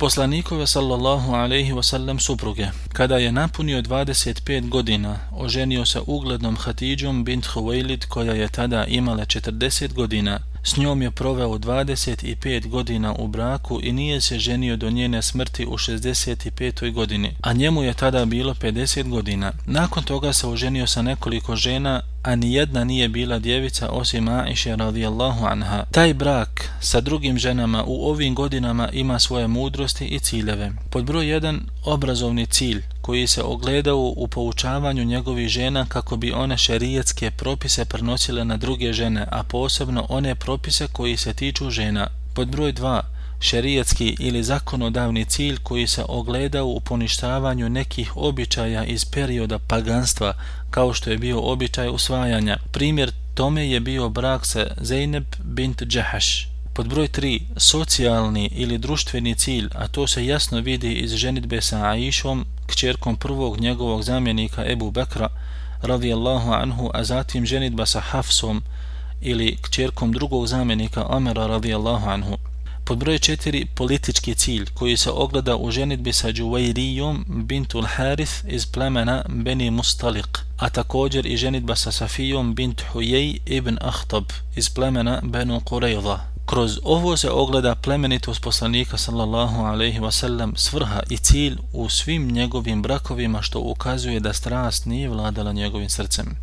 Poslanikove sallallahu alaihi wasallam supruge, kada je napunio 25 godina, oženio se uglednom Hatidžom bint Huwailid koja je tada imala 40 godina, S njom je proveo 25 godina u braku i nije se ženio do njene smrti u 65. godini, a njemu je tada bilo 50 godina. Nakon toga se oženio sa nekoliko žena, a ni jedna nije bila djevica osim Aisha radijallahu anha. Taj brak sa drugim ženama u ovim godinama ima svoje mudrosti i ciljeve. Pod broj 1, obrazovni cilj koji se ogledao u poučavanju njegovih žena kako bi one šerijetske propise prenosile na druge žene, a posebno one propise koji se tiču žena. Pod broj 2, šerijetski ili zakonodavni cilj koji se ogledao u poništavanju nekih običaja iz perioda paganstva, kao što je bio običaj usvajanja. Primjer tome je bio brak sa Zeynep bint Džahaš. Pod broj 3, socijalni ili društveni cilj, a to se jasno vidi iz ženitbe sa Aishom, kćerkom prvog njegovog zamjenika Ebu Bekra, radijallahu anhu, a zatim ženitba sa Hafsom ili kćerkom drugog zamjenika Omera, radijallahu anhu. Pod broj 4, politički cilj, koji se ogleda u ženitbi sa Džuvajrijom bintul Harith iz plemena Beni Mustalik, a također i ženitba sa Safijom bint Hujej ibn Ahtab iz plemena Benu Qurayza. Kroz ovo se ogleda plemenitost poslanika sallallahu alaihi wasallam svrha i cilj u svim njegovim brakovima što ukazuje da strast nije vladala njegovim srcem.